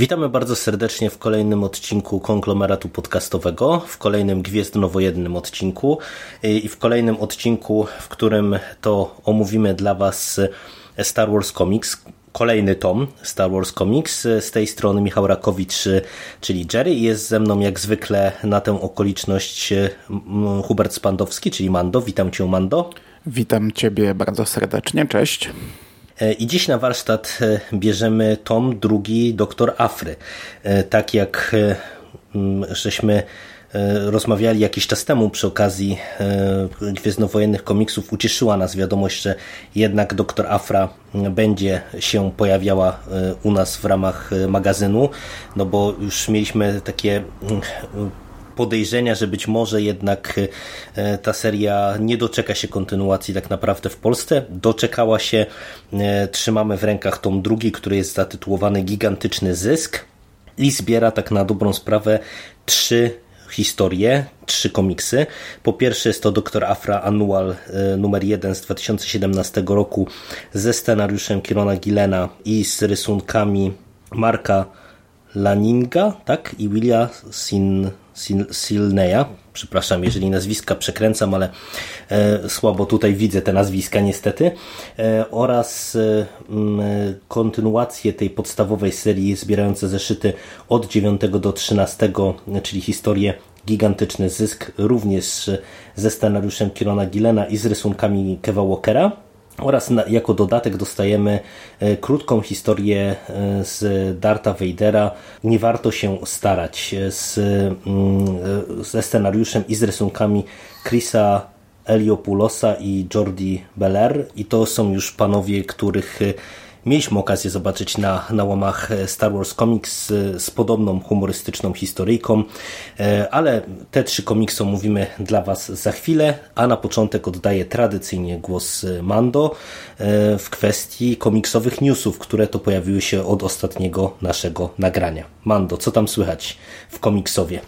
Witamy bardzo serdecznie w kolejnym odcinku konglomeratu podcastowego, w kolejnym gwiezdnowojennym odcinku i w kolejnym odcinku, w którym to omówimy dla Was Star Wars Comics, kolejny tom Star Wars Comics. Z tej strony Michał Rakowicz, czyli Jerry jest ze mną jak zwykle na tę okoliczność Hubert Spandowski, czyli Mando. Witam Cię Mando. Witam Ciebie bardzo serdecznie, cześć. I dziś na warsztat e, bierzemy tom drugi Doktor Afry. E, tak jak e, żeśmy rozmawiali jakiś czas temu przy okazji Gwiezdnowojennych komiksów, ucieszyła nas wiadomość, że jednak Doktor Afra będzie się pojawiała u nas w ramach magazynu, no bo już mieliśmy takie podejrzenia, że być może jednak e, ta seria nie doczeka się kontynuacji tak naprawdę w Polsce. Doczekała się, e, trzymamy w rękach tom drugi, który jest zatytułowany Gigantyczny Zysk i zbiera tak na dobrą sprawę trzy historie, trzy komiksy. Po pierwsze jest to Dr. Afra Annual e, numer 1 z 2017 roku ze scenariuszem Kirona Gillena i z rysunkami Marka Laninga tak? i Willia Sin Silneya. Przepraszam, jeżeli nazwiska przekręcam, ale e, słabo tutaj widzę te nazwiska niestety. E, oraz e, kontynuację tej podstawowej serii zbierające zeszyty od 9 do 13, czyli historię Gigantyczny Zysk, również ze scenariuszem Kirona Gillena i z rysunkami Keva Walkera. Oraz na, jako dodatek dostajemy e, krótką historię e, z Darta Vadera. Nie warto się starać e, z, mm, ze scenariuszem i z rysunkami Chrisa Eliopulosa i Jordi Beller. I to są już panowie, których Mieliśmy okazję zobaczyć na, na łamach Star Wars Comics z, z podobną humorystyczną historyjką, e, ale te trzy komiksy mówimy dla Was za chwilę, a na początek oddaję tradycyjnie głos Mando e, w kwestii komiksowych newsów, które to pojawiły się od ostatniego naszego nagrania. Mando, co tam słychać w komiksowie?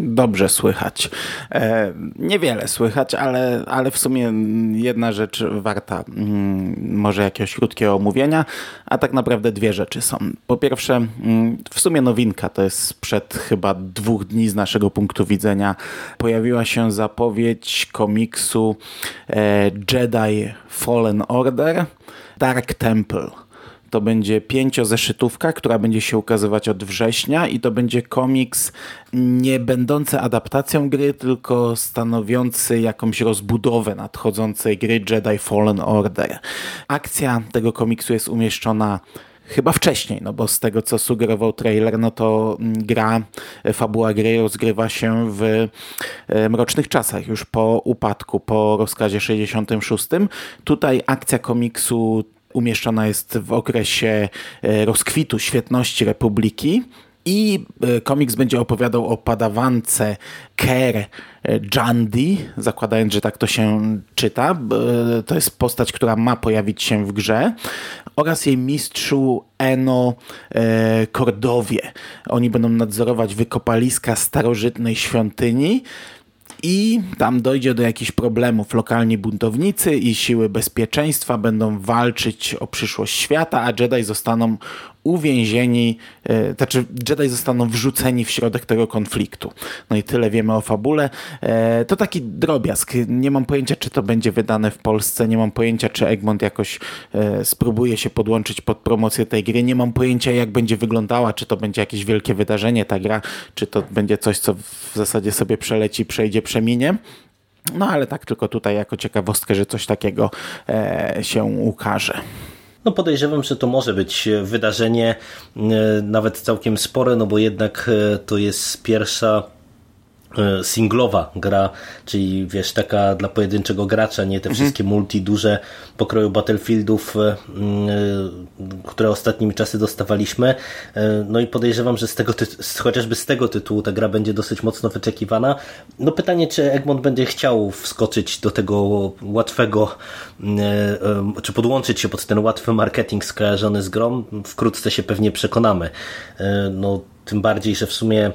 Dobrze słychać. E, niewiele słychać, ale, ale w sumie jedna rzecz warta mm, może jakiegoś krótkiego omówienia, a tak naprawdę dwie rzeczy są. Po pierwsze, mm, w sumie nowinka, to jest sprzed chyba dwóch dni z naszego punktu widzenia, pojawiła się zapowiedź komiksu e, Jedi Fallen Order Dark Temple. To będzie pięciozeszytówka, która będzie się ukazywać od września i to będzie komiks nie będący adaptacją gry, tylko stanowiący jakąś rozbudowę nadchodzącej gry Jedi Fallen Order. Akcja tego komiksu jest umieszczona chyba wcześniej, no bo z tego co sugerował trailer, no to gra, fabuła gry rozgrywa się w e, mrocznych czasach, już po upadku, po rozkazie 66. Tutaj akcja komiksu umieszczona jest w okresie e, rozkwitu świetności Republiki. I e, komiks będzie opowiadał o padawance Ker e, Jandi, zakładając, że tak to się czyta. To jest postać, która ma pojawić się w grze. Oraz jej mistrzu Eno Kordowie. Oni będą nadzorować wykopaliska starożytnej świątyni i tam dojdzie do jakichś problemów. Lokalni buntownicy i siły bezpieczeństwa będą walczyć o przyszłość świata, a Jedi zostaną uwięzieni, e, znaczy Jedi zostaną wrzuceni w środek tego konfliktu. No i tyle wiemy o fabule. E, to taki drobiazg. Nie mam pojęcia, czy to będzie wydane w Polsce, nie mam pojęcia, czy Egmont jakoś e, spróbuje się podłączyć pod promocję tej gry, nie mam pojęcia, jak będzie wyglądała, czy to będzie jakieś wielkie wydarzenie ta gra, czy to będzie coś, co w zasadzie sobie przeleci, przejdzie, przeminie. No ale tak tylko tutaj jako ciekawostkę, że coś takiego się ukaże. No podejrzewam, że to może być wydarzenie e, nawet całkiem spore, no bo jednak e, to jest pierwsza singlowa gra, czyli wiesz, taka dla pojedynczego gracza, nie te mhm. wszystkie multi duże pokroju Battlefieldów, e, e, które ostatnimi czasy dostawaliśmy. No i podejrzewam, że z tego chociażby z tego tytułu ta gra będzie dosyć mocno wyczekiwana. No pytanie, czy Egmont będzie chciał wskoczyć do tego łatwego, czy podłączyć się pod ten łatwy marketing skojarzony z grą, wkrótce się pewnie przekonamy. No tym bardziej, że w sumie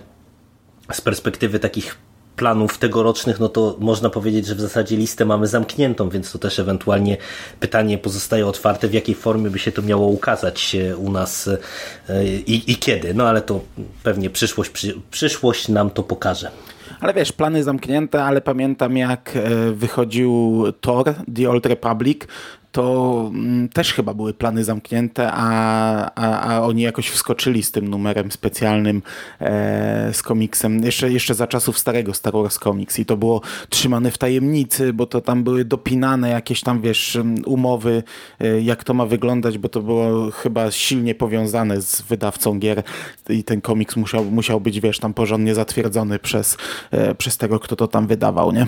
z perspektywy takich planów tegorocznych, no to można powiedzieć, że w zasadzie listę mamy zamkniętą, więc to też ewentualnie pytanie pozostaje otwarte, w jakiej formie by się to miało ukazać u nas e, i, i kiedy. No ale to pewnie przyszłość, przy, przyszłość nam to pokaże. Ale wiesz, plany zamknięte, ale pamiętam jak e, wychodził Thor, The Old Republic, to mm, też chyba były plany zamknięte, a, a, a oni jakoś wskoczyli z tym numerem specjalnym e, z komiksem, jeszcze, jeszcze za czasów starego Star Wars Comics. I to było trzymane w tajemnicy, bo to tam były dopinane jakieś tam, wiesz, umowy, e, jak to ma wyglądać, bo to było chyba silnie powiązane z wydawcą gier. I ten komiks musiał, musiał być, wiesz, tam porządnie zatwierdzony przez, e, przez tego, kto to tam wydawał, nie?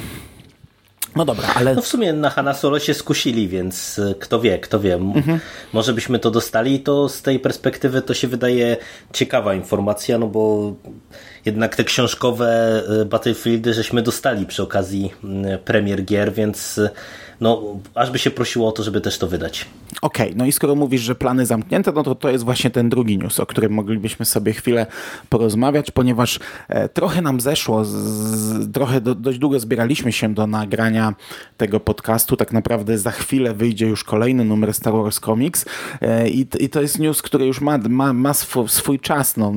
No dobra, ale... No w sumie na Hanna Solo się skusili, więc y, kto wie, kto wie. Mhm. Może byśmy to dostali to z tej perspektywy to się wydaje ciekawa informacja, no bo jednak te książkowe y, Battlefieldy żeśmy dostali przy okazji premier gier, więc no, aż by się prosiło o to, żeby też to wydać. Okej, okay, no i skoro mówisz, że plany zamknięte, no to to jest właśnie ten drugi news, o którym moglibyśmy sobie chwilę porozmawiać, ponieważ e, trochę nam zeszło, z, trochę do, dość długo zbieraliśmy się do nagrania tego podcastu, tak naprawdę za chwilę wyjdzie już kolejny numer Star Wars Comics e, i, i to jest news, który już ma, ma, ma swój, swój czas, no,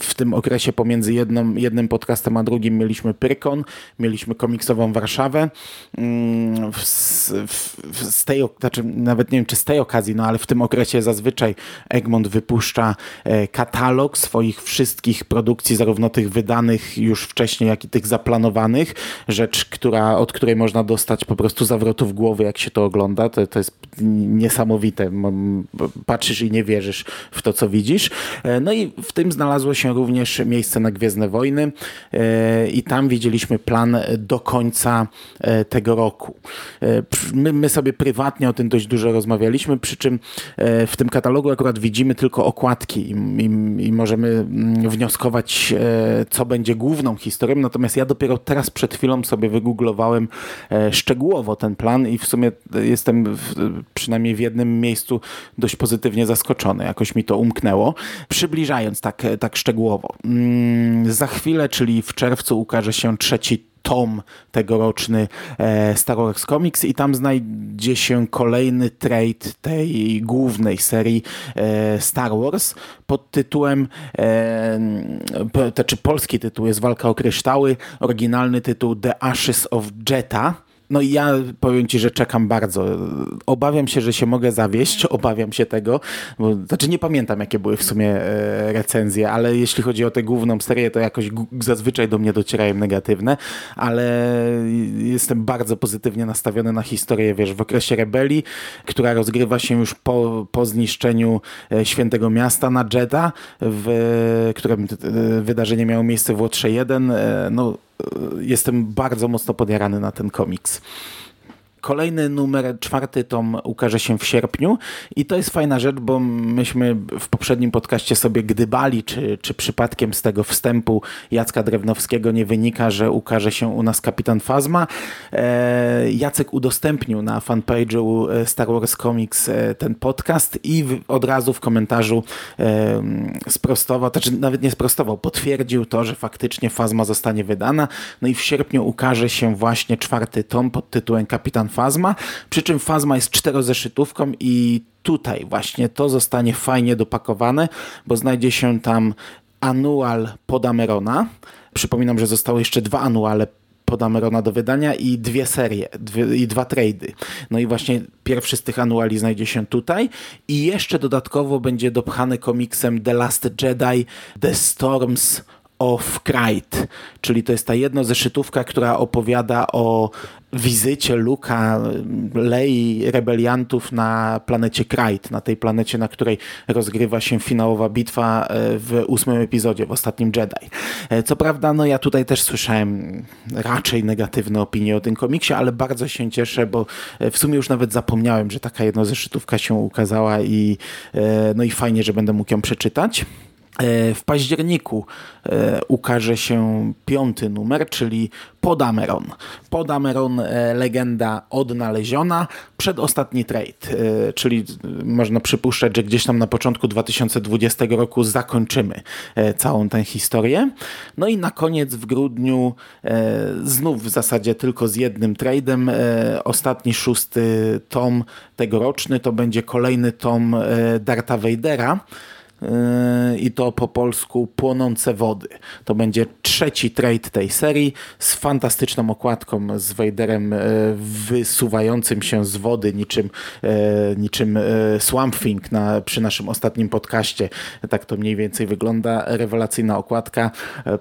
w tym okresie pomiędzy jedną, jednym podcastem a drugim mieliśmy Pyrkon, mieliśmy komiksową Warszawę, mm, w, z, tej, znaczy nawet nie wiem czy z tej okazji, no ale w tym okresie zazwyczaj Egmont wypuszcza e, katalog swoich wszystkich produkcji, zarówno tych wydanych już wcześniej, jak i tych zaplanowanych. Rzecz, która, od której można dostać po prostu zawrotów głowy, jak się to ogląda. To, to jest niesamowite. Patrzysz i nie wierzysz w to, co widzisz. E, no i w tym znalazło się również miejsce na Gwiezdne Wojny e, i tam widzieliśmy plan do końca tego roku. My, my sobie prywatnie o tym dość dużo rozmawialiśmy, przy czym e, w tym katalogu akurat widzimy tylko okładki i, i, i możemy mm, wnioskować, e, co będzie główną historią. Natomiast ja dopiero teraz przed chwilą sobie wygooglowałem e, szczegółowo ten plan i w sumie jestem w, przynajmniej w jednym miejscu dość pozytywnie zaskoczony. Jakoś mi to umknęło. Przybliżając tak, tak szczegółowo. Mm, za chwilę, czyli w czerwcu ukaże się trzeci tom tegoroczny e, Star Wars Comics i tam znajdzie się kolejny trade tej głównej serii e, Star Wars pod tytułem, to znaczy polski tytuł jest Walka o kryształy, oryginalny tytuł The Ashes of Jetta no i ja powiem ci, że czekam bardzo. Obawiam się, że się mogę zawieść, obawiam się tego, bo, znaczy nie pamiętam jakie były w sumie e, recenzje, ale jeśli chodzi o tę główną serię, to jakoś zazwyczaj do mnie docierają negatywne, ale jestem bardzo pozytywnie nastawiony na historię, wiesz, w okresie rebelii, która rozgrywa się już po, po zniszczeniu e, Świętego Miasta na Jeddah, w którym e, wydarzenie miało miejsce w Łotrze 1. No, jestem bardzo mocno podjarany na ten komiks. Kolejny numer, czwarty tom ukaże się w sierpniu i to jest fajna rzecz, bo myśmy w poprzednim podcaście sobie gdybali, czy, czy przypadkiem z tego wstępu Jacka Drewnowskiego nie wynika, że ukaże się u nas Kapitan Fazma. E, Jacek udostępnił na fanpage'u e, Star Wars Comics e, ten podcast i od razu w komentarzu sprostował, znaczy nawet nie sprostował, potwierdził to, że faktycznie Fazma zostanie wydana. No i w sierpniu ukaże się właśnie czwarty tom pod tytułem Kapitan Fazma, przy czym Fazma jest czterozeszytówką i tutaj właśnie to zostanie fajnie dopakowane, bo znajdzie się tam anual Podamerona. Przypominam, że zostały jeszcze dwa anuale Podamerona do wydania i dwie serie, dwie, i dwa trady. No i właśnie pierwszy z tych anuali znajdzie się tutaj i jeszcze dodatkowo będzie dopchany komiksem The Last Jedi, The Storms of Krayt, czyli to jest ta jednozeszytówka, która opowiada o wizycie Luka, Lei, rebeliantów na planecie Krayt, na tej planecie, na której rozgrywa się finałowa bitwa e, w ósmym epizodzie, w ostatnim Jedi. E, co prawda, no ja tutaj też słyszałem raczej negatywne opinie o tym komiksie, ale bardzo się cieszę, bo e, w sumie już nawet zapomniałem, że taka jednozeszytówka się ukazała i no i fajnie, że będę mógł ją przeczytać. E, w październiku e, ukaże się piąty numer, czyli Podameron. Podameron, e, legenda odnaleziona, przedostatni trade, czyli można przypuszczać, że gdzieś tam na początku 2020 roku zakończymy całą tę historię. No i na koniec w grudniu znów w zasadzie tylko z jednym trade'em. Ostatni szósty tom tegoroczny to będzie kolejny tom Darta Vadera i to po polsku Płonące Wody. To będzie trzeci trade tej serii z fantastyczną okładką z Vaderem e, wysuwającym się z wody niczym, e, niczym Swamp Thing na, przy naszym ostatnim podcaście. Tak to mniej więcej wygląda. Rewelacyjna okładka.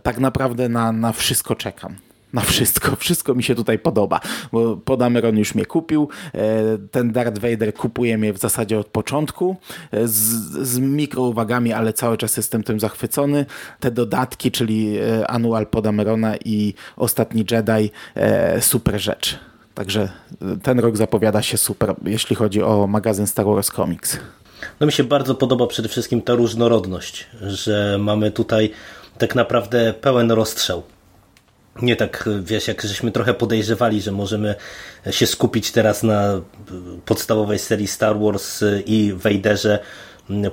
Tak naprawdę na, na wszystko czekam na wszystko. Wszystko mi się tutaj podoba, bo Podameron już mnie kupił. E, ten Darth Vader kupuje mnie w zasadzie od początku e, z, z mikrouwagami, ale cały czas jestem tym zachwycony. Te dodatki, czyli e, Annual Podamerona i Ostatni Jedi, super rzecz. Także ten rok zapowiada się super, jeśli chodzi o magazyn Star Wars Comics. No mi się bardzo podoba przede wszystkim ta różnorodność, że mamy tutaj tak naprawdę pełen rozstrzał nie tak, wiesz, jak żeśmy trochę podejrzewali, że możemy się skupić teraz na podstawowej serii Star Wars i Vaderze,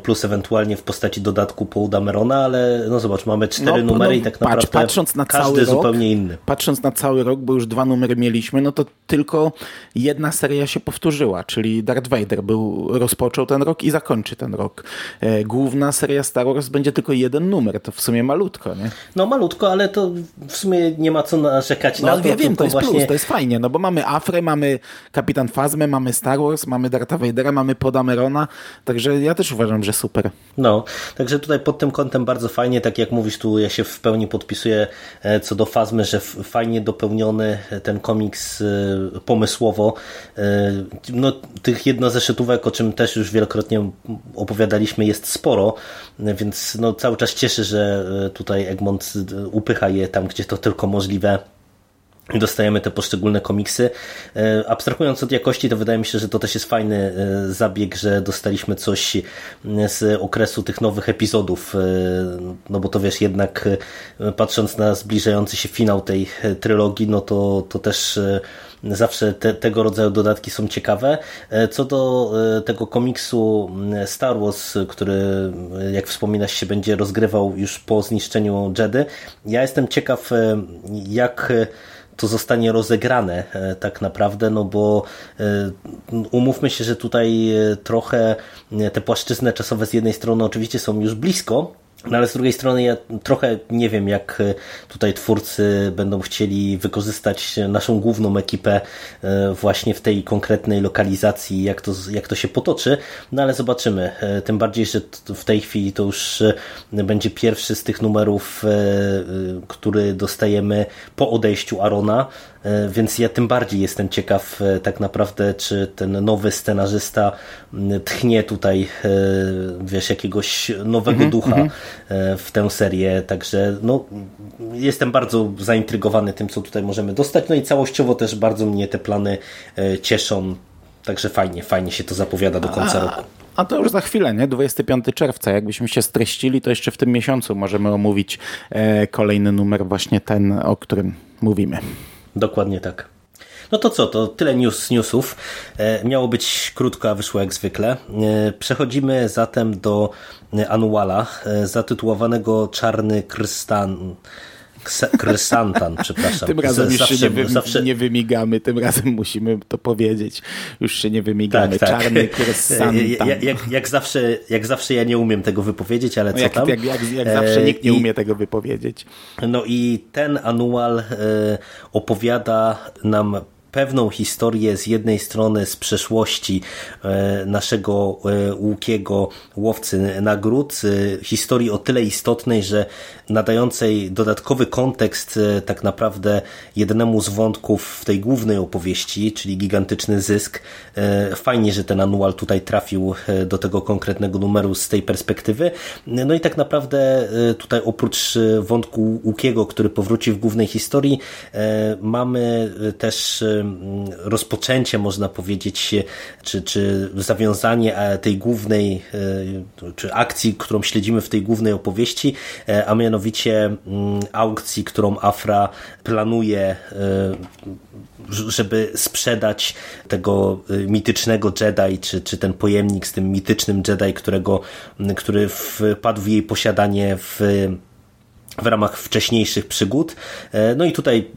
plus ewentualnie w postaci dodatku Paul Damerona, ale no zobacz, mamy cztery no, numery no, i tak naprawdę patrz, patrząc na każdy rok, zupełnie inny. Patrząc na cały rok, bo już dwa numery mieliśmy, no to tylko jedna seria się powtórzyła, czyli Darth Vader był, rozpoczął ten rok i zakończy ten rok. E, główna seria Star Wars będzie tylko jeden numer, to w sumie malutko, nie? No malutko, ale to w sumie nie ma co narzekać no, na to. Ja wiem, to jest właśnie... plus, to jest fajnie, no bo mamy Afrę, mamy Kapitan Fazmę, mamy Star Wars, mamy Dartha Vadera, mamy Podamerona, także ja też uważam, uważam, że super. No, także tutaj pod tym kątem bardzo fajnie, tak jak mówisz tu, ja się w pełni podpisuję e, co do Fazmy, że fajnie dopełniony ten komiks e, pomysłowo. E, no, tych jednozeszytówek, o czym też już wielokrotnie opowiadaliśmy, jest sporo, więc no, cały czas cieszy, że tutaj Egmont upycha je tam, gdzie to tylko możliwe dostajemy te poszczególne komiksy. E, abstrahując od jakości, to wydaje mi się, że to też jest fajny e, zabieg, że dostaliśmy coś z okresu tych nowych epizodów, e, no bo to wiesz, jednak patrząc na zbliżający się finał tej trylogii, no to, to też zawsze te, tego rodzaju dodatki są ciekawe. Co do tego komiksu Star Wars, który jak wspominasz się będzie rozgrywał już po zniszczeniu Jedy, ja jestem ciekaw jak to zostanie rozegrane e, tak naprawdę, no bo e, umówmy się, że tutaj e, trochę te płaszczyzny czasowe z jednej strony oczywiście są już blisko, no ale z drugiej strony ja trochę nie wiem, jak e, tutaj twórcy będą chcieli wykorzystać naszą główną ekipę e, właśnie w tej konkretnej lokalizacji, jak to, jak to się potoczy, no ale zobaczymy. E, tym bardziej, że w tej chwili to już będzie pierwszy z tych numerów, który dostajemy po odejściu Arona, więc ja tym bardziej jestem ciekaw tak naprawdę, czy ten nowy scenarzysta tchnie tutaj, wiesz, jakiegoś nowego mm -hmm, ducha. mm -hmm E, w tę serię, także no, jestem bardzo zaintrygowany tym, co tutaj możemy dostać, no i całościowo też bardzo mnie te plany e, cieszą, także fajnie, fajnie się to zapowiada do końca roku. A to już za chwilę, nie? 25 czerwca. Jakbyśmy się streścili, to jeszcze w tym miesiącu możemy omówić e, kolejny numer, właśnie ten, o którym mówimy. Dokładnie tak. No to co, to tyle news, newsów. E, miało być krótko, a wyszło jak zwykle. E, przechodzimy zatem do anuala e, zatytułowanego Czarny Krystan. Krysantan, przepraszam. Tym razem już zawsze, się nie, zawsze... nie, wymigamy, tym razem musimy to powiedzieć. Już się nie wymigamy. Tak, tak. Czarny krysantan. Jak, jak, jak, zawsze, jak zawsze ja nie umiem tego wypowiedzieć, ale no co jak, tam? Jak, jak, jak zawsze nikt nie I, umie tego wypowiedzieć. No i ten anual opowiada nam pewną historię z jednej strony z przeszłości naszego łukiego łowcy nagród, historii o tyle istotnej, że nadającej dodatkowy kontekst tak naprawdę jednemu z wątków w tej głównej opowieści, czyli gigantyczny zysk. Fajnie, że ten anual tutaj trafił do tego konkretnego numeru z tej perspektywy. No i tak naprawdę tutaj oprócz wątku Łukiego, który powróci w głównej historii, e, mamy też e, rozpoczęcie, można powiedzieć, czy, czy zawiązanie e, tej głównej, czy akcji, którą śledzimy w tej głównej opowieści, a mianowicie aukcji, którą Afra planuje żeby sprzedać tego mitycznego Jedi, czy, czy ten pojemnik z tym mitycznym Jedi, którego, który wpadł w jej posiadanie w w ramach wcześniejszych przygód. E, no i tutaj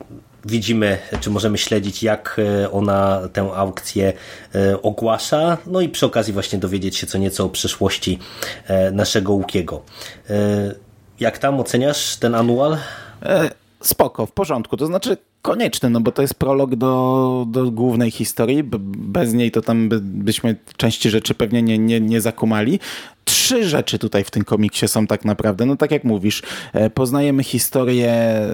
widzimy, czy możemy śledzić, jak e, ona tę aukcję e, ogłasza, no i przy okazji właśnie dowiedzieć się co nieco o przyszłości naszego Łukiego. Jak tam oceniasz ten anual? Spoko, w porządku. To znaczy konieczny, no bo to jest prolog do, do głównej historii. Bez niej to tam by, byśmy części rzeczy pewnie nie, nie, nie zakumali trzy rzeczy tutaj w tym komiksie są tak naprawdę. No tak jak mówisz, e, poznajemy historię e,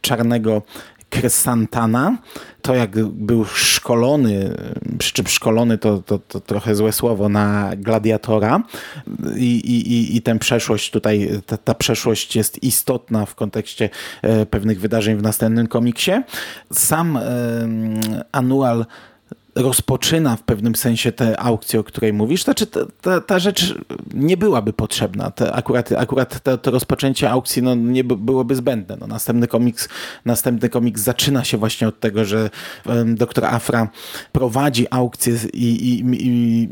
czarnego Krysantana, to jak był szkolony, przy czym szkolony to, to, to trochę złe słowo, na gladiatora i, i, i tę przeszłość tutaj, ta, ta przeszłość jest istotna w kontekście e, pewnych wydarzeń w następnym komiksie. Sam Anual rozpoczyna w pewnym sensie tę aukcję, o której mówisz, znaczy ta, ta, ta rzecz nie byłaby potrzebna. Te, akurat akurat to, to, rozpoczęcie aukcji no, nie byłoby zbędne. No, następny, komiks, następny komiks zaczyna się właśnie od tego, że um, doktor Afra prowadzi aukcję i, i, i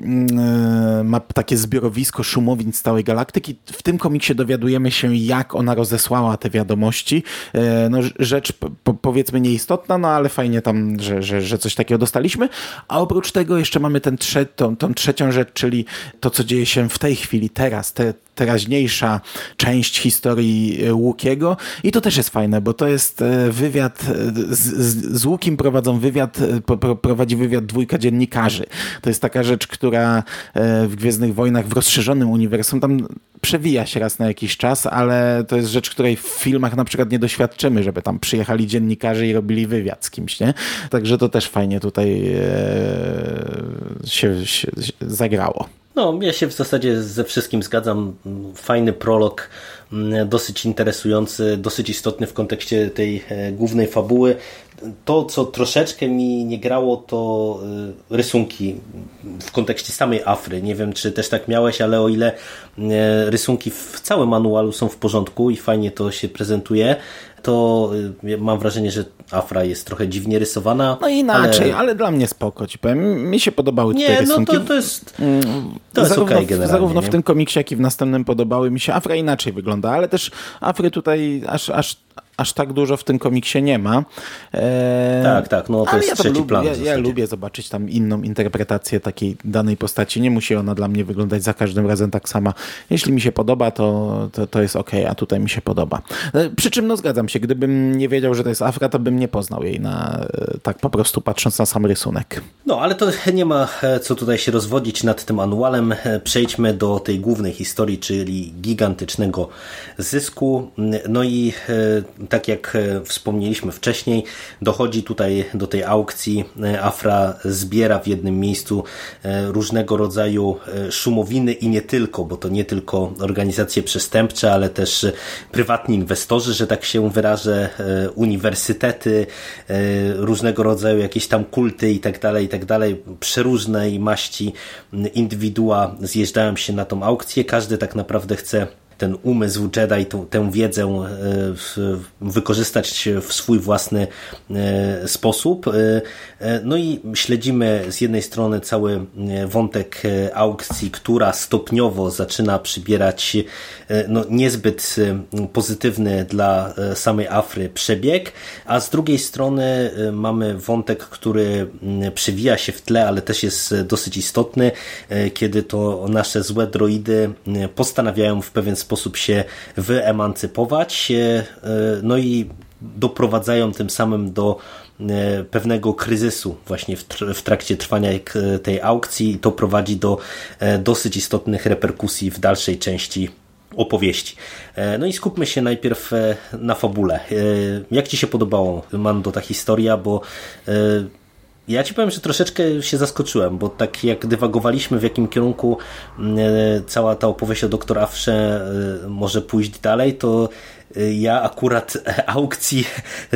y, ma takie zbiorowisko szumowin z całej galaktyki. W tym komiksie dowiadujemy się, jak ona rozesłała te wiadomości. E, no, rzecz po, powiedzmy nieistotna, no ale fajnie tam, że, że, że coś takiego dostaliśmy. A oprócz tego jeszcze mamy ten trze tą, tą trzecią rzecz, czyli to, co dzieje się w tej chwili, teraz, te, teraźniejsza część historii e, Łukiego i to też jest fajne, bo to jest e, wywiad, e, z, z, z Łukim prowadzą wywiad, prowadzi wywiad dwójka dziennikarzy. To jest taka rzecz, która w Gwiezdnych Wojnach w rozszerzonym uniwersum tam przewija się raz na jakiś czas, ale to jest rzecz, której w filmach na przykład nie doświadczymy, żeby tam przyjechali dziennikarze i robili wywiad z kimś, nie? Także to też fajnie tutaj się, się zagrało. No, ja się w zasadzie ze wszystkim zgadzam. Fajny prolog, mm, dosyć interesujący, dosyć istotny w kontekście tej e, głównej fabuły. To, co troszeczkę mi nie grało, to e, rysunki w kontekście samej Afry. Nie wiem, czy też tak miałeś, ale o ile e, rysunki w całym manualu są w porządku i fajnie to się prezentuje, to y, mam wrażenie, że Afra jest trochę dziwnie rysowana. No inaczej, ale, ale dla mnie spoko, ci powiem. Mi się podobały nie, te rysunki. Nie, no to, to jest, mm, to jest zarówno, okay generalnie. Zarówno w tym komiksie, jak i w następnym podobały mi się. Afra inaczej wygląda, ale też Afry tutaj aż, aż aż tak dużo w tym komiksie nie ma. E... Tak, tak, no to jest ja trzeci plan. Ja, ja, lubię zobaczyć tam inną interpretację takiej danej postaci. Nie musi ona dla mnie wyglądać za każdym razem tak sama. Jeśli mi się podoba, to, to, to jest ok, a tutaj mi się podoba. E, przy czym no zgadzam się, gdybym nie wiedział, że to jest Afra, to bym nie poznał jej na, e, tak po prostu patrząc na sam rysunek. No, ale to nie ma e, co tutaj się rozwodzić nad tym anualem. Przejdźmy do tej głównej historii, czyli gigantycznego zysku. No i tak jak e, wspomnieliśmy wcześniej, dochodzi tutaj do tej aukcji. E, Afra zbiera w jednym miejscu e, różnego rodzaju szumowiny i nie tylko, bo to nie tylko organizacje przestępcze, ale też prywatni inwestorzy, że tak się wyrażę, uniwersytety, różnego rodzaju jakieś tam kulty i tak dalej, i tak dalej, przeróżnej maści indywidua zjeżdżają się na tą aukcję. Każdy tak naprawdę chce ten umysł Jedi, tą, tę wiedzę e, wykorzystać w swój własny e, sposób. E, no i śledzimy z jednej strony cały wątek aukcji, która stopniowo zaczyna przybierać no, niezbyt pozytywny dla samej Afry przebieg, a z drugiej strony mamy wątek, który przewija się w tle, ale też jest dosyć istotny, kiedy to nasze złe droidy postanawiają w pewien sposób się wyemancypować, e, no i doprowadzają tym samym do pewnego kryzysu właśnie w trakcie trwania tej aukcji. To prowadzi do dosyć istotnych reperkusji w dalszej części opowieści. No i skupmy się najpierw na fabule. Jak Ci się podobało, Mando, ta historia, bo ja ci powiem, że troszeczkę się zaskoczyłem, bo tak jak dywagowaliśmy w jakim kierunku mm, e, cała ta opowieść o doktor Afrze e, może pójść dalej, to e, ja akurat aukcji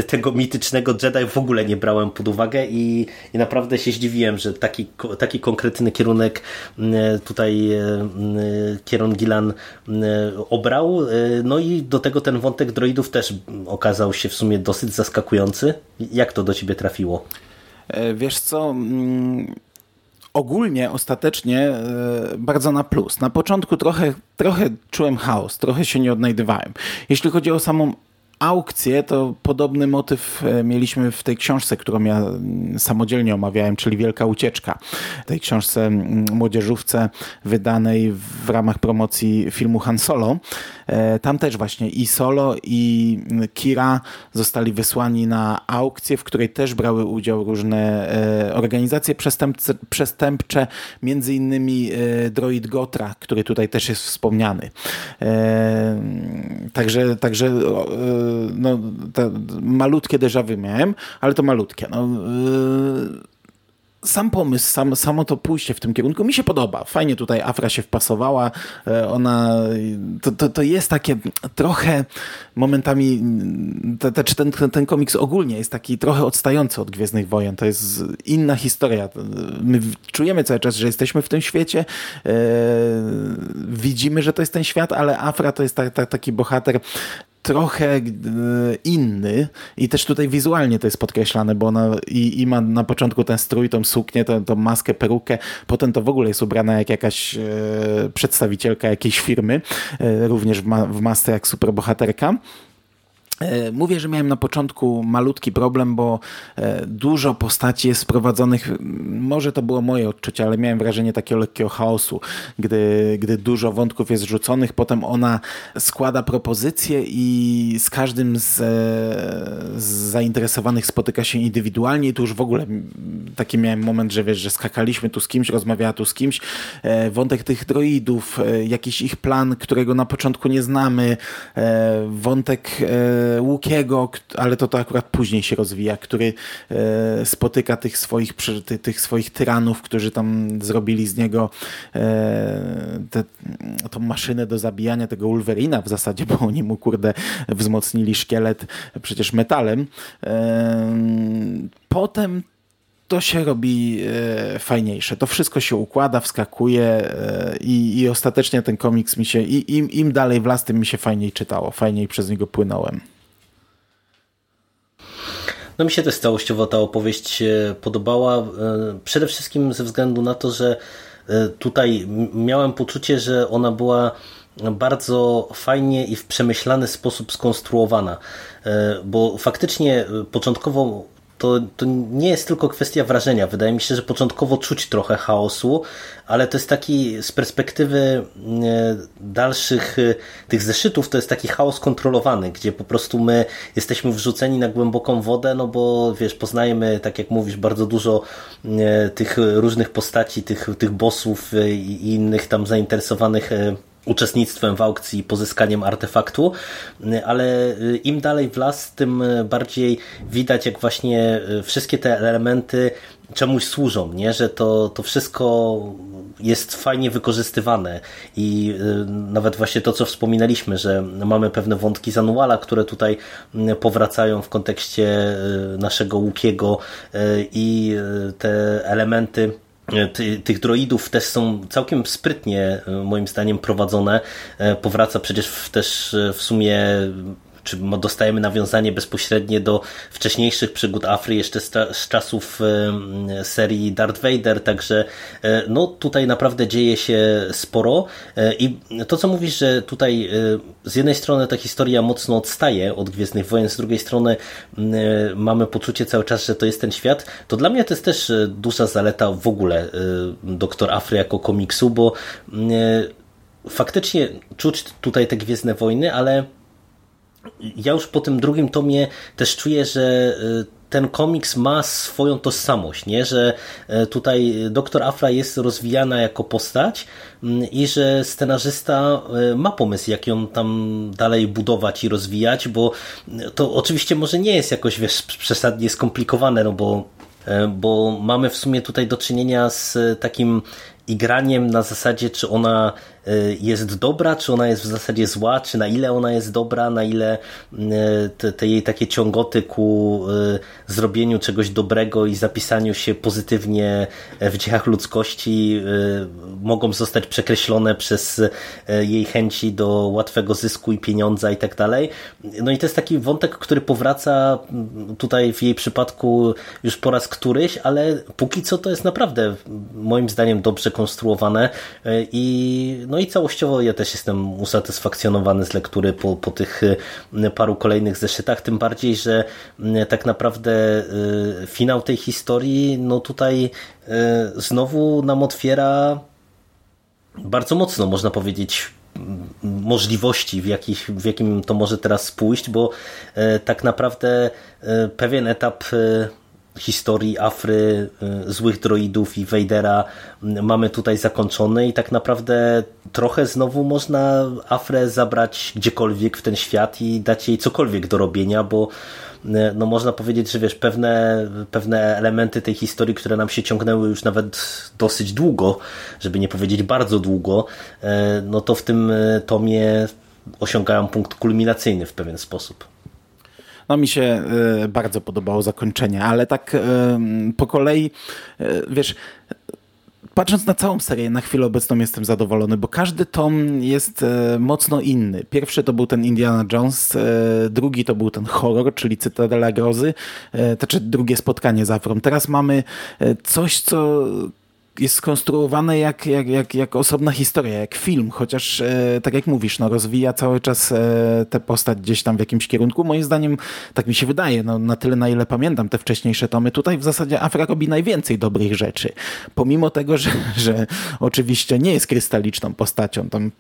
tego mitycznego Jedi w ogóle nie brałem pod uwagę i, i naprawdę się zdziwiłem, że taki, taki konkretny kierunek mm, tutaj mm, Kieron Gillan obrał. No i do tego ten wątek droidów też okazał się w sumie dosyć zaskakujący. Jak to do ciebie trafiło? E, wiesz co, mm, ogólnie, ostatecznie e, bardzo na plus. Na początku trochę, trochę czułem chaos, trochę się nie odnajdywałem. Jeśli chodzi o samą aukcję, to podobny motyw e, mieliśmy w tej książce, którą ja mm, samodzielnie omawiałem, czyli Wielka Ucieczka. Tej książce mm, młodzieżówce wydanej w ramach promocji filmu Han Solo. E, tam też właśnie i Solo i Kira zostali wysłani na aukcję, w której też brały udział różne e, organizacje przestępcze, między innymi droid Gotra, który tutaj też jest wspomniany. Także, także no, malutkie déjà vu miałem, ale to malutkie. No, sam pomysł, sam, samo to pójście w tym kierunku mi się podoba. Fajnie tutaj Afra się wpasowała. E, ona, to, to, to jest takie trochę momentami, te, te, ten, ten, komiks ogólnie jest taki trochę odstający od Gwiezdnych Wojen. To jest inna historia. My czujemy cały czas, że jesteśmy w tym świecie. E, widzimy, że to jest ten świat, ale Afra to jest ta, ta, taki bohater trochę e, inny i też tutaj wizualnie to jest podkreślane, bo ona i, i ma na początku ten strój, tą suknię, tą, tą maskę, perukę, potem to w ogóle jest ubrana jak jakaś e, przedstawicielka jakiejś firmy, e, również w, ma, w masce jak superbohaterka. E, mówię, że miałem na początku malutki problem, bo e, dużo postaci jest wprowadzonych. Może to było moje odczucie, ale miałem wrażenie takiego lekkiego chaosu, gdy, gdy dużo wątków jest rzuconych. Potem ona składa propozycje i z każdym z, z zainteresowanych spotyka się indywidualnie. I tu już w ogóle taki miałem moment, że wiesz, że skakaliśmy tu z kimś, rozmawiała tu z kimś. E, wątek tych droidów, jakiś ich plan, którego na początku nie znamy. Wątek Łukiego, ale to, to akurat później się rozwija, który e, spotyka tych swoich, tych swoich tyranów, którzy tam zrobili z niego e, te, tą maszynę do zabijania tego Wolverina w zasadzie, bo oni mu kurde wzmocnili szkielet przecież metalem. E, potem to się robi e, fajniejsze. To wszystko się układa, wskakuje e, i, i ostatecznie ten komiks mi się, i, im, im dalej w las, tym mi się fajniej czytało, fajniej przez niego płynąłem. No mi się też całościowo ta opowieść podobała. E, przede wszystkim ze względu na to, że e, tutaj miałem poczucie, że ona była bardzo fajnie i w przemyślany sposób skonstruowana, e, bo faktycznie początkowo to, to nie jest tylko kwestia wrażenia. Wydaje mi się, że początkowo czuć trochę chaosu, ale to jest taki z perspektywy e, dalszych e, tych zeszytów, to jest taki chaos kontrolowany, gdzie po prostu my jesteśmy wrzuceni na głęboką wodę, no bo wiesz, poznajemy, tak jak mówisz, bardzo dużo e, tych różnych postaci, tych, tych bossów i innych tam zainteresowanych uczestnictwem w aukcji, pozyskaniem artefaktu, ale im dalej w las, tym bardziej widać, jak właśnie wszystkie te elementy czemuś służą, nie? że to, to wszystko jest fajnie wykorzystywane i y, nawet właśnie to, co wspominaliśmy, że mamy pewne wątki z Anuala, które tutaj powracają w kontekście y, naszego Łukiego y, i te elementy ty, tych droidów też są całkiem sprytnie moim zdaniem prowadzone. Powraca przecież też w sumie czy dostajemy nawiązanie bezpośrednie do wcześniejszych przygód Afry jeszcze z, z czasów serii Darth Vader, także e, no tutaj naprawdę dzieje się sporo. E, i to co mówisz, że tutaj e, z jednej strony ta historia mocno odstaje od Gwiezdnych Wojen, z drugiej strony mamy poczucie cały czas, że to jest ten świat, to dla mnie to jest też duża zaleta w ogóle Doktor Afry jako komiksu, bo faktycznie czuć tutaj te Gwiezdne Wojny, ale ja już po tym drugim tomie też czuję, że y, ten komiks ma swoją tożsamość, nie? że e, tutaj doktor Afra jest rozwijana jako postać mm, i że scenarzysta e, ma pomysł, jak ją tam dalej budować i rozwijać, bo to oczywiście może nie jest jakoś wiesz, przesadnie skomplikowane, no bo bo mamy w sumie tutaj do czynienia z takim igraniem na zasadzie, czy ona Y, jest dobra, czy ona jest w zasadzie zła, czy na ile ona jest dobra, na ile y, te, te jej takie ciągoty ku y, zrobieniu czegoś dobrego i zapisaniu się pozytywnie w dziejach ludzkości mogą zostać przekreślone przez jej chęci do łatwego zysku i pieniądza i tak dalej. No i to jest taki wątek, który powraca tutaj w jej przypadku już po raz któryś, ale póki co to jest naprawdę moim zdaniem dobrze konstruowane i no i całościowo ja też jestem usatysfakcjonowany z lektury po, po tych y, paru kolejnych zeszytach, tym bardziej, że y, tak naprawdę y, finał tej historii, no tutaj znowu nam otwiera bardzo mocno, można powiedzieć, możliwości, w, jakich, w jakim to może teraz pójść, bo tak naprawdę pewien etap historii Afry, y, złych droidów i Vadera y, mamy tutaj zakończony i tak naprawdę trochę znowu można Afrę zabrać gdziekolwiek w ten świat i dać jej cokolwiek do robienia, bo y, no można powiedzieć, że wiesz, pewne, pewne elementy tej historii, które nam się ciągnęły już nawet dosyć długo, żeby nie powiedzieć bardzo długo, no to w tym tomie osiągają punkt kulminacyjny w pewien sposób. No mi się e, bardzo podobało zakończenie, ale tak e, po kolei, e, wiesz, patrząc na całą serię, na chwilę obecną jestem zadowolony, bo każdy tom jest mocno inny. Pierwszy to był ten Indiana Jones, drugi to był ten horror, czyli Cytadela Grozy, to znaczy drugie spotkanie z Afrą. Teraz mamy coś, co jest skonstruowane jak, jak, jak, jak osobna historia, jak film, chociaż e, tak jak mówisz, no, rozwija cały czas e, tę postać gdzieś tam w jakimś kierunku. Moim zdaniem, tak mi się wydaje, no, na tyle na ile pamiętam te wcześniejsze tomy, tutaj w zasadzie Afra robi najwięcej dobrych rzeczy. Pomimo tego, że, że oczywiście nie jest krystaliczną postacią, tam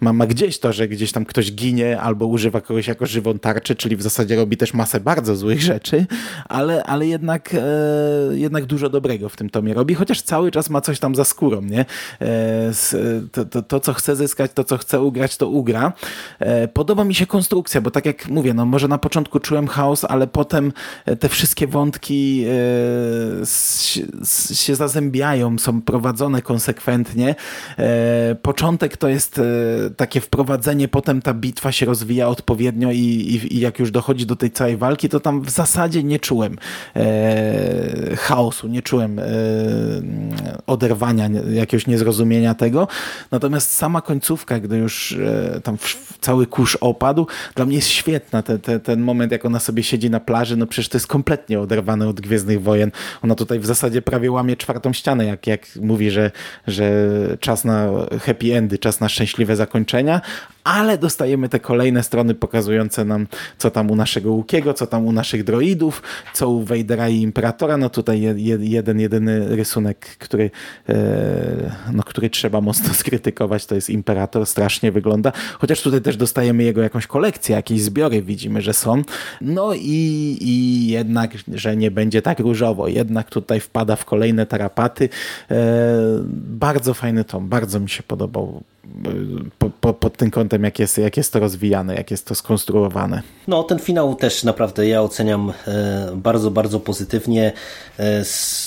ma, ma gdzieś to, że gdzieś tam ktoś ginie albo używa kogoś jako żywą tarczę, czyli w zasadzie robi też masę bardzo złych rzeczy, ale, ale jednak, e, jednak dużo dobrego w tym tomie robi, chociaż cały czas ma coś tam za skórą, nie? E, to, to, to, co chce zyskać, to, co chce ugrać, to ugra. E, podoba mi się konstrukcja, bo tak jak mówię, no może na początku czułem chaos, ale potem te wszystkie wątki e, się zazębiają, są prowadzone konsekwentnie. E, początek to jest jest e, takie wprowadzenie, potem ta bitwa się rozwija odpowiednio i, i, i jak już dochodzi do tej całej walki, to tam w zasadzie nie czułem e, chaosu, nie czułem e, oderwania, jakiegoś niezrozumienia tego. Natomiast sama końcówka, gdy już e, tam cały kurz opadł, dla mnie jest świetna. Te, te, ten moment, jak ona sobie siedzi na plaży, no przecież to jest kompletnie oderwane od Gwiezdnych Wojen. Ona tutaj w zasadzie prawie łamie czwartą ścianę, jak, jak mówi, że, że czas na happy endy, czas na szczęśliwe zakończenia, ale dostajemy te kolejne strony pokazujące nam, co tam u naszego Łukiego, co tam u naszych droidów, co u Vadera i Imperatora. No tutaj jeden, jedyny rysunek, który, e, no, który trzeba mocno skrytykować, to jest Imperator, strasznie wygląda. Chociaż tutaj też dostajemy jego jakąś kolekcję, jakieś zbiory widzimy, że są. No i, i jednak, że nie będzie tak różowo. Jednak tutaj wpada w kolejne tarapaty. E, bardzo fajny tom, bardzo mi się podobał po, po, pod tym kątem, jak jest, jak jest to rozwijane, jak jest to skonstruowane. No, ten finał też naprawdę ja oceniam e, bardzo, bardzo pozytywnie. E,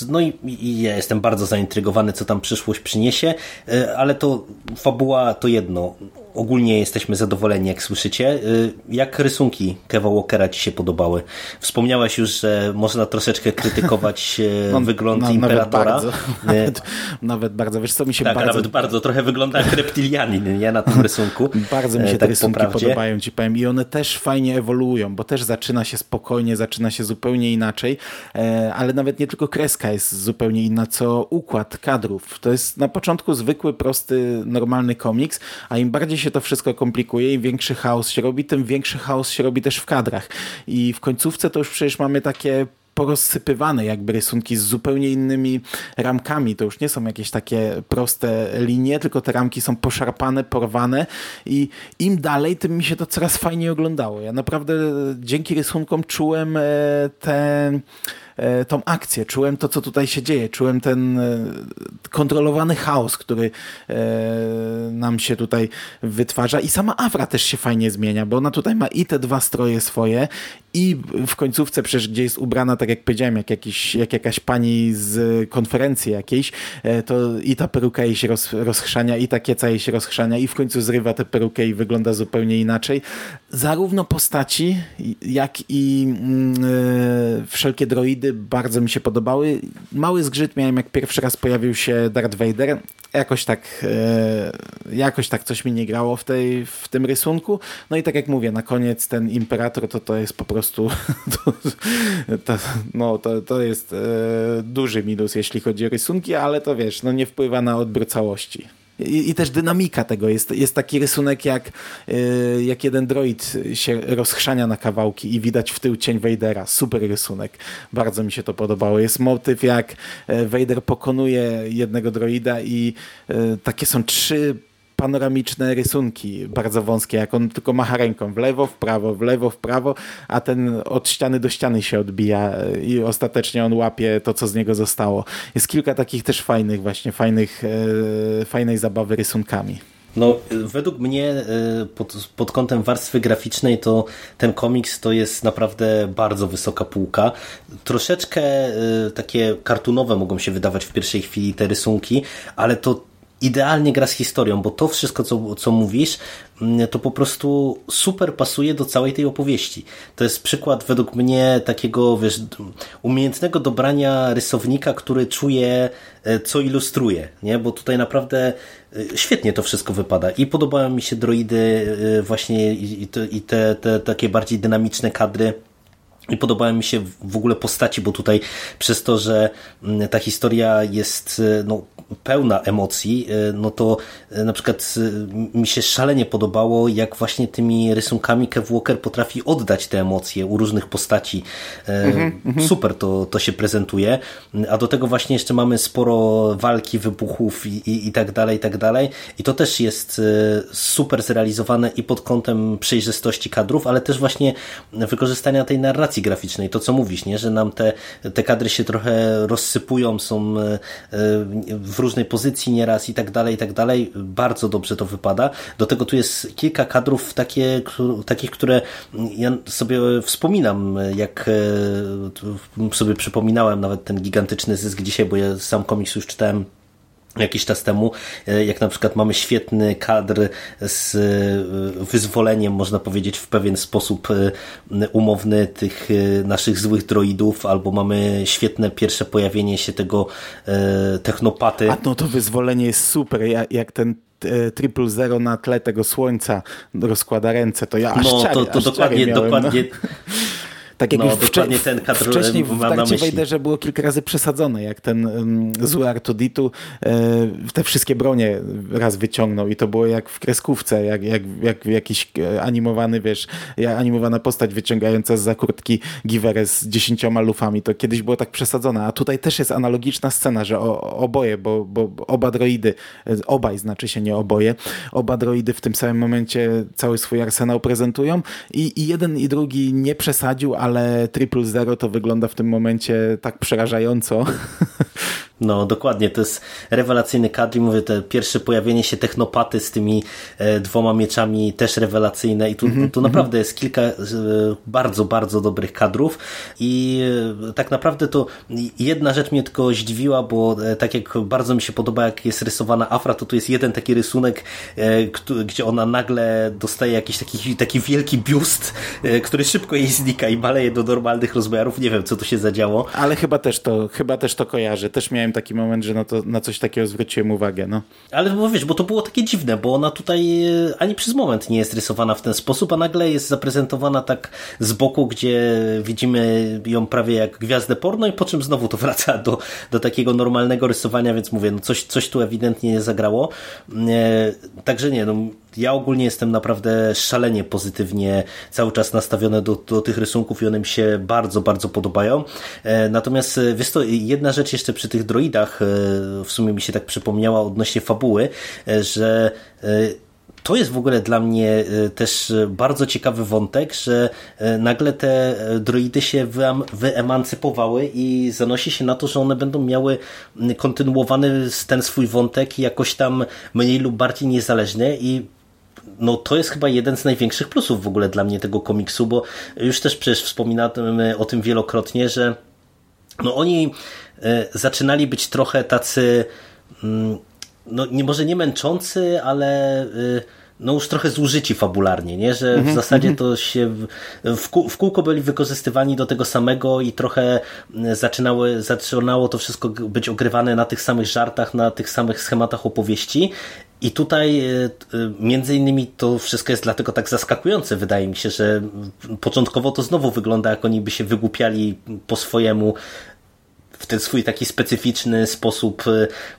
no i, i ja jestem bardzo zaintrygowany, co tam przyszłość przyniesie, e, ale to fabuła to jedno ogólnie jesteśmy zadowoleni, jak słyszycie. Y, jak rysunki Keva Walkera Ci się podobały? Wspomniałeś już, że można troszeczkę krytykować y, no, wygląd no, Imperatora. Nawet bardzo, nawet, nawet bardzo. Wiesz co, mi się tak, bardzo... nawet bardzo. Trochę wygląda jak reptilianin, nie? Na tym rysunku. bardzo mi się e, te tak rysunki podobają, Ci powiem. I one też fajnie ewoluują, bo też zaczyna się spokojnie, zaczyna się zupełnie inaczej, e, ale nawet nie tylko kreska jest zupełnie inna, co układ kadrów. To jest na początku zwykły, prosty, normalny komiks, a im bardziej się to wszystko komplikuje, im większy chaos się robi, tym większy chaos się robi też w kadrach. I w końcówce to już przecież mamy takie porozsypywane jakby rysunki z zupełnie innymi ramkami. To już nie są jakieś takie proste linie, tylko te ramki są poszarpane, porwane i im dalej, tym mi się to coraz fajniej oglądało. Ja naprawdę dzięki rysunkom czułem e, te tą akcję, czułem to, co tutaj się dzieje, czułem ten e, kontrolowany chaos, który e, nam się tutaj wytwarza. I sama Afra też się fajnie zmienia, bo ona tutaj ma i te dwa stroje swoje i w końcówce przecież, gdzie jest ubrana, tak jak powiedziałem, jak, jakiś, jak jakaś pani z konferencji jakiejś, to i ta peruka jej się roz, rozchrzania, i ta kieca jej się rozchrzania, i w końcu zrywa tę perukę i wygląda zupełnie inaczej. Zarówno postaci, jak i yy, wszelkie droidy bardzo mi się podobały. Mały zgrzyt miałem, jak pierwszy raz pojawił się Darth Vader. Jakoś tak, e, jakoś tak coś mi nie grało w, tej, w tym rysunku. No i tak jak mówię, na koniec ten Imperator to to jest po prostu to, to, no, to, to jest e, duży minus, jeśli chodzi o rysunki, ale to wiesz, no nie wpływa na odbiór całości. I, i, też dynamika tego. Jest, jest taki rysunek, jak, yy, jak jeden droid się rozchrzania na kawałki i widać w tył cień Vadera. Super rysunek. Bardzo mi się to podobało. Jest motyw, jak e, Vader pokonuje jednego droida i yy, takie są trzy panoramiczne rysunki, bardzo wąskie, jak on tylko macha ręką w lewo, w prawo, w lewo, w prawo, a ten od ściany do ściany się odbija i ostatecznie on łapie to, co z niego zostało. Jest kilka takich też fajnych, właśnie fajnych, e, fajnej zabawy rysunkami. No, według mnie e, pod, pod kątem warstwy graficznej to ten komiks to jest naprawdę bardzo wysoka półka. Troszeczkę e, takie kartunowe mogą się wydawać w pierwszej chwili te rysunki, ale to idealnie gra z historią, bo to wszystko, co, co mówisz, mm, to po prostu super pasuje do całej tej opowieści. To jest przykład według mnie takiego, wiesz, umiejętnego dobrania rysownika, który czuje, e, co ilustruje, nie? Bo tutaj naprawdę e, świetnie to wszystko wypada i podobają mi się droidy e, właśnie i te, te takie bardziej dynamiczne kadry i podobały mi się w ogóle postaci, bo tutaj przez to, że mm, ta historia jest no, pełna emocji, e, no to e, na przykład mi się szalenie podobało, jak właśnie tymi rysunkami Kev Walker potrafi oddać te emocje u różnych postaci. Mm -hmm, Super to, to się prezentuje. A do tego właśnie jeszcze mamy sporo walki, wybuchów i, i, i tak dalej, i tak dalej. I to też jest super zrealizowane i pod kątem przejrzystości kadrów, ale też właśnie wykorzystania tej narracji graficznej. To co mówisz, nie? że nam te, te kadry się trochę rozsypują, są w różnej pozycji nieraz i tak dalej, i tak dalej. Bardzo dobrze to wypada. Do tego tu jest kilka kadrów takie, takich, które ja sobie wspominam, jak e, sobie przypominałem nawet ten gigantyczny zysk dzisiaj, bo ja sam komiks już czytałem jakiś czas temu, e, jak na przykład mamy świetny kadr z e, wyzwoleniem, można powiedzieć, w pewien sposób e, umowny tych naszych złych droidów, albo mamy świetne pierwsze pojawienie się tego technopaty. A no to wyzwolenie jest super, jak ten triple zero na tle tego słońca rozkłada ręce, to ja aż No, to, to dokładnie, miałem, dokładnie no. Tak jak no, wcze ten kadr wcześniej w Darcie Vaderze było kilka razy przesadzone, jak ten um, zły Artuditu e, te wszystkie bronie raz wyciągnął i to było jak w kreskówce, jak, jak, jak jakiś e, animowany, wiesz, animowana postać wyciągająca z za kurtki giwerę z dziesięcioma lufami. To kiedyś było tak przesadzone, a tutaj też jest analogiczna scena, że o, oboje, bo, bo oba droidy, e, obaj znaczy się nie oboje, oba droidy w tym samym momencie cały swój arsenał prezentują i, i jeden i drugi nie przesadził, ale ale Triple Zero to wygląda w tym momencie tak przerażająco. No, dokładnie, to jest rewelacyjny kadr i mówię, te pierwsze pojawienie się technopaty z tymi e, dwoma mieczami też rewelacyjne i tu, mm -hmm, tu naprawdę jest kilka e, bardzo, bardzo dobrych kadrów i e, tak naprawdę to jedna rzecz mnie tylko zdziwiła, bo e, tak jak bardzo mi się podoba, jak jest rysowana Afra, to tu jest jeden taki rysunek, e, gdzie ona nagle dostaje jakiś taki, taki wielki biust, e, który szybko jej znika i maleje do normalnych rozmiarów. Nie wiem, co tu się zadziało. Ale chyba też to, chyba też to kojarzę. Też miałem taki moment, że no to, na coś takiego zwróciłem uwagę. No. Ale bo wiesz, bo to było takie dziwne, bo ona tutaj e, ani przez moment nie jest rysowana w ten sposób, a nagle jest zaprezentowana tak z boku, gdzie widzimy ją prawie jak gwiazdę porno i po czym znowu to wraca do, do takiego normalnego rysowania, więc mówię, no coś, coś tu ewidentnie nie zagrało. E, także nie, no ja ogólnie jestem naprawdę szalenie pozytywnie cały czas nastawiony do, do tych rysunków i one mi się bardzo, bardzo podobają. E, natomiast e, wiesz to, jedna rzecz jeszcze przy tych droidach e, w sumie mi się tak przypomniała odnośnie fabuły, że to jest w ogóle dla mnie też bardzo ciekawy wątek, że nagle te droidy się wyemancypowały i zanosi się na to, że one będą miały kontynuowany ten swój wątek jakoś tam mniej lub bardziej niezależny i no to jest chyba jeden z największych plusów w ogóle dla mnie tego komiksu, bo już też przecież wspominałem o tym wielokrotnie, że no oni e, zaczynali być trochę tacy mm, no nie, może nie męczący, ale e, no już trochę zużyci fabularnie, nie? że w mhm, zasadzie mhm. to się w, kół, w kółko byli wykorzystywani do tego samego i trochę mm, zaczynały, zaczynało to wszystko być ogrywane na tych samych żartach, na tych samych schematach opowieści i tutaj e, e, między innymi to wszystko jest dlatego tak zaskakujące, wydaje mi się, że początkowo to znowu wygląda jak oni by się wygłupiali po swojemu w ten swój taki specyficzny sposób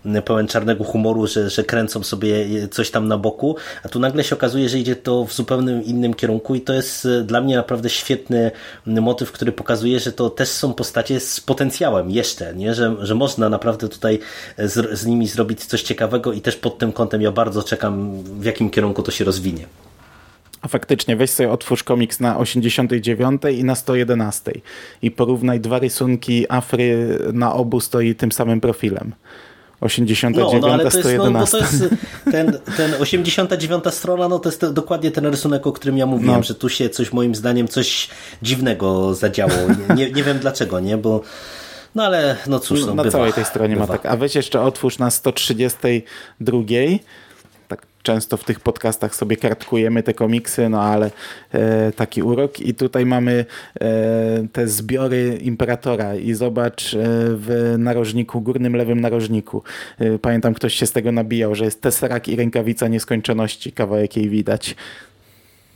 y, pełen czarnego humoru, że, że kręcą sobie coś tam na boku, a tu nagle się okazuje, że idzie to w zupełnie innym kierunku i to jest y, dla mnie naprawdę świetny motyw, który pokazuje, że to też są postacie z potencjałem jeszcze, nie? Że, że można naprawdę tutaj z, z nimi zrobić coś ciekawego i też pod tym kątem ja bardzo czekam, w jakim kierunku to się rozwinie. A faktycznie, weź sobie otwórz komiks na 89 i na 111 i porównaj dwa rysunki Afry na obu stoi tym samym profilem. 89, no, no, ale to 111. Jest, no, to jest ten, ten 89 strona, no to jest to, dokładnie ten rysunek, o którym ja mówiłem, no. że tu się coś moim zdaniem coś dziwnego zadziało. Nie, nie wiem dlaczego, nie? Bo no ale no cóż, no, na bywa, całej tej stronie bywa. ma tak. A weź jeszcze otwórz na 132 często w tych podcastach sobie kartkujemy te komiksy, no ale e, taki urok. I tutaj mamy e, te zbiory Imperatora i zobacz e, w narożniku, górnym lewym narożniku. E, pamiętam, ktoś się z tego nabijał, że jest Tesseract i rękawica nieskończoności, kawałek jej widać.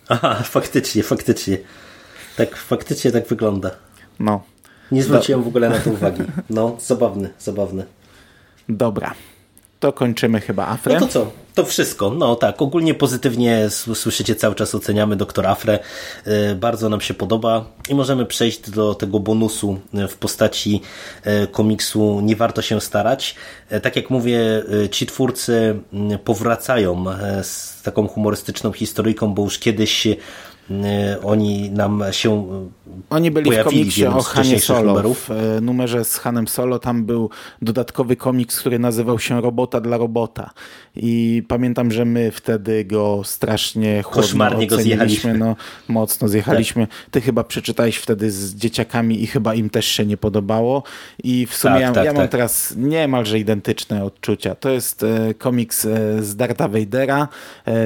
Aha, faktycznie, faktycznie. Tak, faktycznie tak wygląda. No. Nie zwróciłem Do... w ogóle na to uwagi. No, zabawny, zabawny. Dobra to kończymy chyba Afrę. No to co? To wszystko. No tak, ogólnie pozytywnie słyszycie, cały czas oceniamy doktor Afrę. Y, bardzo nam się podoba i możemy przejść do tego bonusu y, w postaci y, komiksu Nie warto się starać. Tak jak mówię, ci twórcy powracają z taką humorystyczną historyjką, bo już kiedyś oni nam się Oni byli w komiksie o Hanie Solo. W e, numerze z Hanem Solo tam był dodatkowy komiks, który nazywał się Robota dla Robota. I pamiętam, że my wtedy go strasznie Koszmarnie go zjechaliśmy. No, mocno zjechaliśmy. Tak. Ty chyba przeczytałeś wtedy z dzieciakami i chyba im też się nie podobało. I w sumie tak, ja, tak, ja mam tak. teraz niemalże identyczne odczucia. To jest e, komiks e, z Darta Vadera.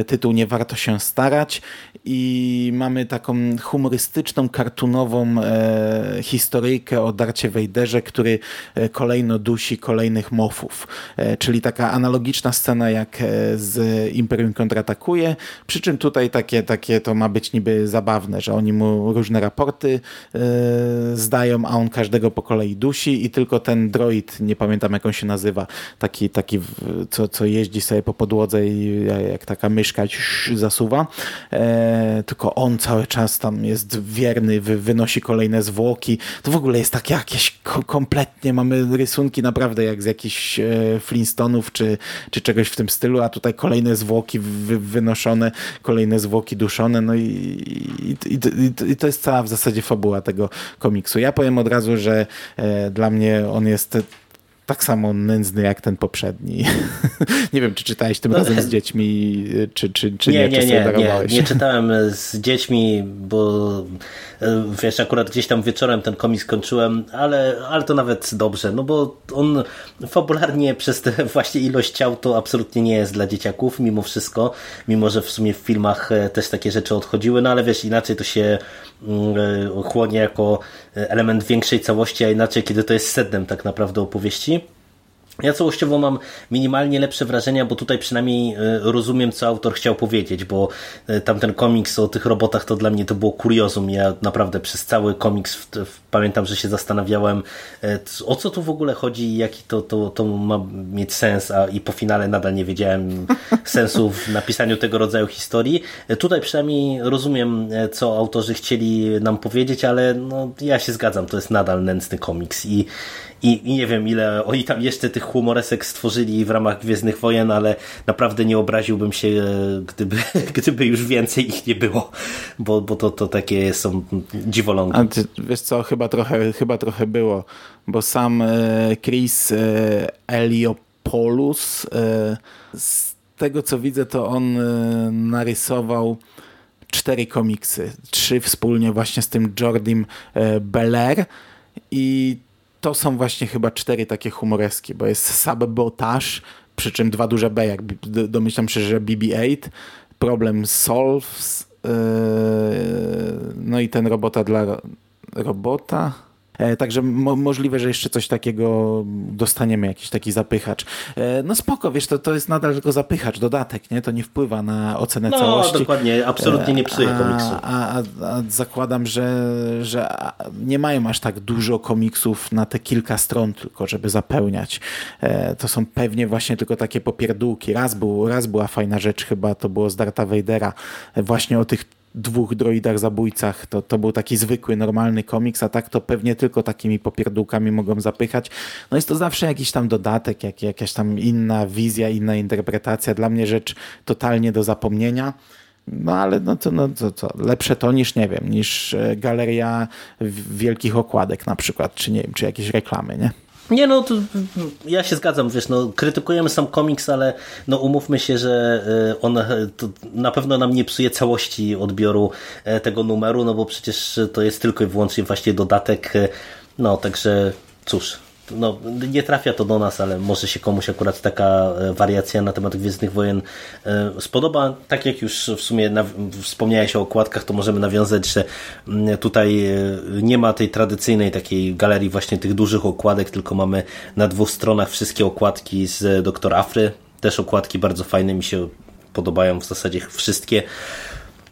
Tytuł Nie warto się starać. I mamy taką humorystyczną, kartunową e, historyjkę o Darcie Wejderze, który e, kolejno dusi kolejnych mofów. E, czyli taka analogiczna scena jak e, z Imperium kontratakuje, przy czym tutaj takie, takie to ma być niby zabawne, że oni mu różne raporty e, zdają, a on każdego po kolei dusi i tylko ten droid, nie pamiętam jak on się nazywa, taki, taki co, co jeździ sobie po podłodze i jak taka myszka zasuwa, e, tylko on cały czas tam jest wierny, wy, wynosi kolejne zwłoki. To w ogóle jest tak jakieś kompletnie, mamy rysunki naprawdę jak z jakichś e, Flintstonów czy, czy czegoś w tym stylu, a tutaj kolejne zwłoki wy, wynoszone, kolejne zwłoki duszone, no i, i, i, i, to jest cała w zasadzie fabuła tego komiksu. Ja powiem od razu, że e, dla mnie on jest tak samo nędzny jak ten poprzedni. nie wiem, czy czytałeś tym no, razem z dziećmi, czy, czy, czy nie, nie, nie, nie, nie, nie czytałem z dziećmi, bo e, wiesz, akurat gdzieś tam wieczorem ten komiks skończyłem, ale, ale to nawet dobrze, no bo on fabularnie przez tę właśnie ilość ciał to absolutnie nie jest dla dzieciaków, mimo wszystko, mimo że w sumie w filmach e, też takie rzeczy odchodziły, no ale wiesz, inaczej to się mm, e, chłonie jako element większej całości, a inaczej kiedy to jest sednem tak naprawdę opowieści. Ja całościowo mam minimalnie lepsze wrażenia, bo tutaj przynajmniej e, rozumiem, co autor chciał powiedzieć, bo e, tamten komiks o tych robotach to dla mnie to było kuriozum. Ja naprawdę przez cały komiks pamiętam, że się zastanawiałem, e, o co tu w ogóle chodzi i jaki to, to, to ma mieć sens, a i po finale nadal nie wiedziałem sensu w napisaniu tego rodzaju historii. Tutaj przynajmniej rozumiem, co autorzy chcieli nam powiedzieć, ale no, ja się zgadzam, to jest nadal nędzny komiks i i, I, nie wiem, ile oni tam jeszcze tych humoresek stworzyli w ramach Gwiezdnych Wojen, ale naprawdę nie obraziłbym się, e, gdyby, gdyby już więcej ich nie było, bo, bo to, to takie są dziwolągi. A ty, wiesz co, chyba trochę, chyba trochę było, bo sam e, Chris e, Eliopoulos, z tego co widzę, to on narysował cztery komiksy, trzy wspólnie właśnie z tym Jordim Belair i to są właśnie chyba cztery takie humoreski, bo jest Sabotage, przy czym dwa duże B, jak domyślam się, że BB-8, Problem Solves, yy, no i ten robota dla robota także mo możliwe, że jeszcze coś takiego dostaniemy, jakiś taki zapychacz. E, no spoko, wiesz, to, to jest nadal tylko zapychacz, dodatek, nie? To nie wpływa na ocenę no, całości. No dokładnie, absolutnie nie psuje komiksu. A, a, a, zakładam, że, że nie mają aż tak dużo komiksów na te kilka stron tylko, żeby zapełniać. E, to są pewnie właśnie tylko takie popierdółki. Raz, był, raz była fajna rzecz chyba, to było z Darta Vadera, właśnie o tych dwóch droidach zabójcach, to, to był taki zwykły, normalny komiks, a tak to pewnie tylko takimi popierdółkami mogą zapychać. No jest to zawsze jakiś tam dodatek, jak, jakaś tam inna wizja, inna interpretacja. Dla mnie rzecz totalnie do zapomnienia. No ale no to, no to, to lepsze to niż, nie wiem, niż e, galeria wielkich okładek na przykład, czy nie wiem, czy jakieś reklamy, nie? Nie no, to, ja się zgadzam, wiesz, no, krytykujemy sam komiks, ale no, umówmy się, że e, on e, na pewno nam nie psuje całości odbioru e, tego numeru, no bo przecież to jest tylko i wyłącznie właśnie dodatek, no także cóż, no, nie trafia to do nas, ale może się komuś akurat taka e, wariacja na temat Gwiezdnych Wojen e, spodoba. Tak jak już w sumie wspomniałeś o okładkach, to możemy nawiązać, że mm, tutaj e, nie ma tej tradycyjnej takiej galerii właśnie tych dużych okładek, tylko mamy na dwóch stronach wszystkie okładki z Doktor Afry. Też okładki bardzo fajne, mi się podobają w zasadzie wszystkie.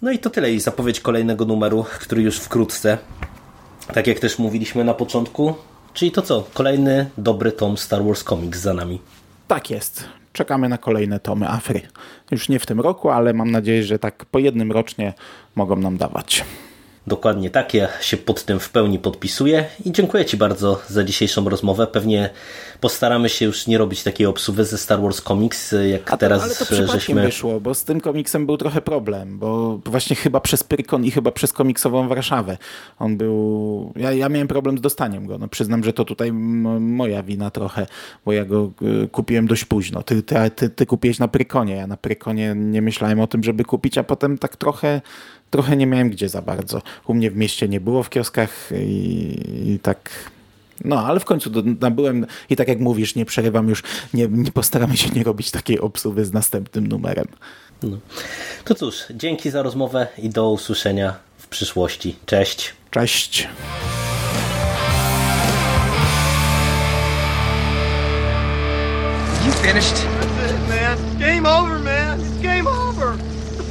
No i to tyle i zapowiedź kolejnego numeru, który już wkrótce. Tak jak też mówiliśmy na początku, Czyli to co? Kolejny dobry tom Star Wars Comics za nami. Tak jest. Czekamy na kolejne tomy Afry. Już nie w tym roku, ale mam nadzieję, że tak po jednym rocznie mogą nam dawać. Dokładnie tak, ja się pod tym w pełni podpisuję i dziękuję Ci bardzo za dzisiejszą rozmowę. Pewnie postaramy się już nie robić takiej obsuwy ze Star Wars Comics, jak to, teraz ale to żeśmy... wyszło, bo z tym komiksem był trochę problem, bo właśnie chyba przez Pyrkon i chyba przez komiksową Warszawę. On był... Ja, ja miałem problem z dostaniem go. No, przyznam, że to tutaj moja wina trochę, bo ja go y, kupiłem dość późno. Ty, ty, ty, ty kupiłeś na Prykonie, ja na Prykonie nie myślałem o tym, żeby kupić, a potem tak trochę trochę nie miałem gdzie za bardzo. U mnie w mieście nie było w kioskach i, i tak... No, ale w końcu nabyłem i tak jak mówisz, nie przerywam już, nie, nie postaramy się nie robić takiej obsługi z następnym numerem. No. To cóż, dzięki za rozmowę i do usłyszenia w przyszłości. Cześć. Cześć. You finished? That's it, man. Game over, man.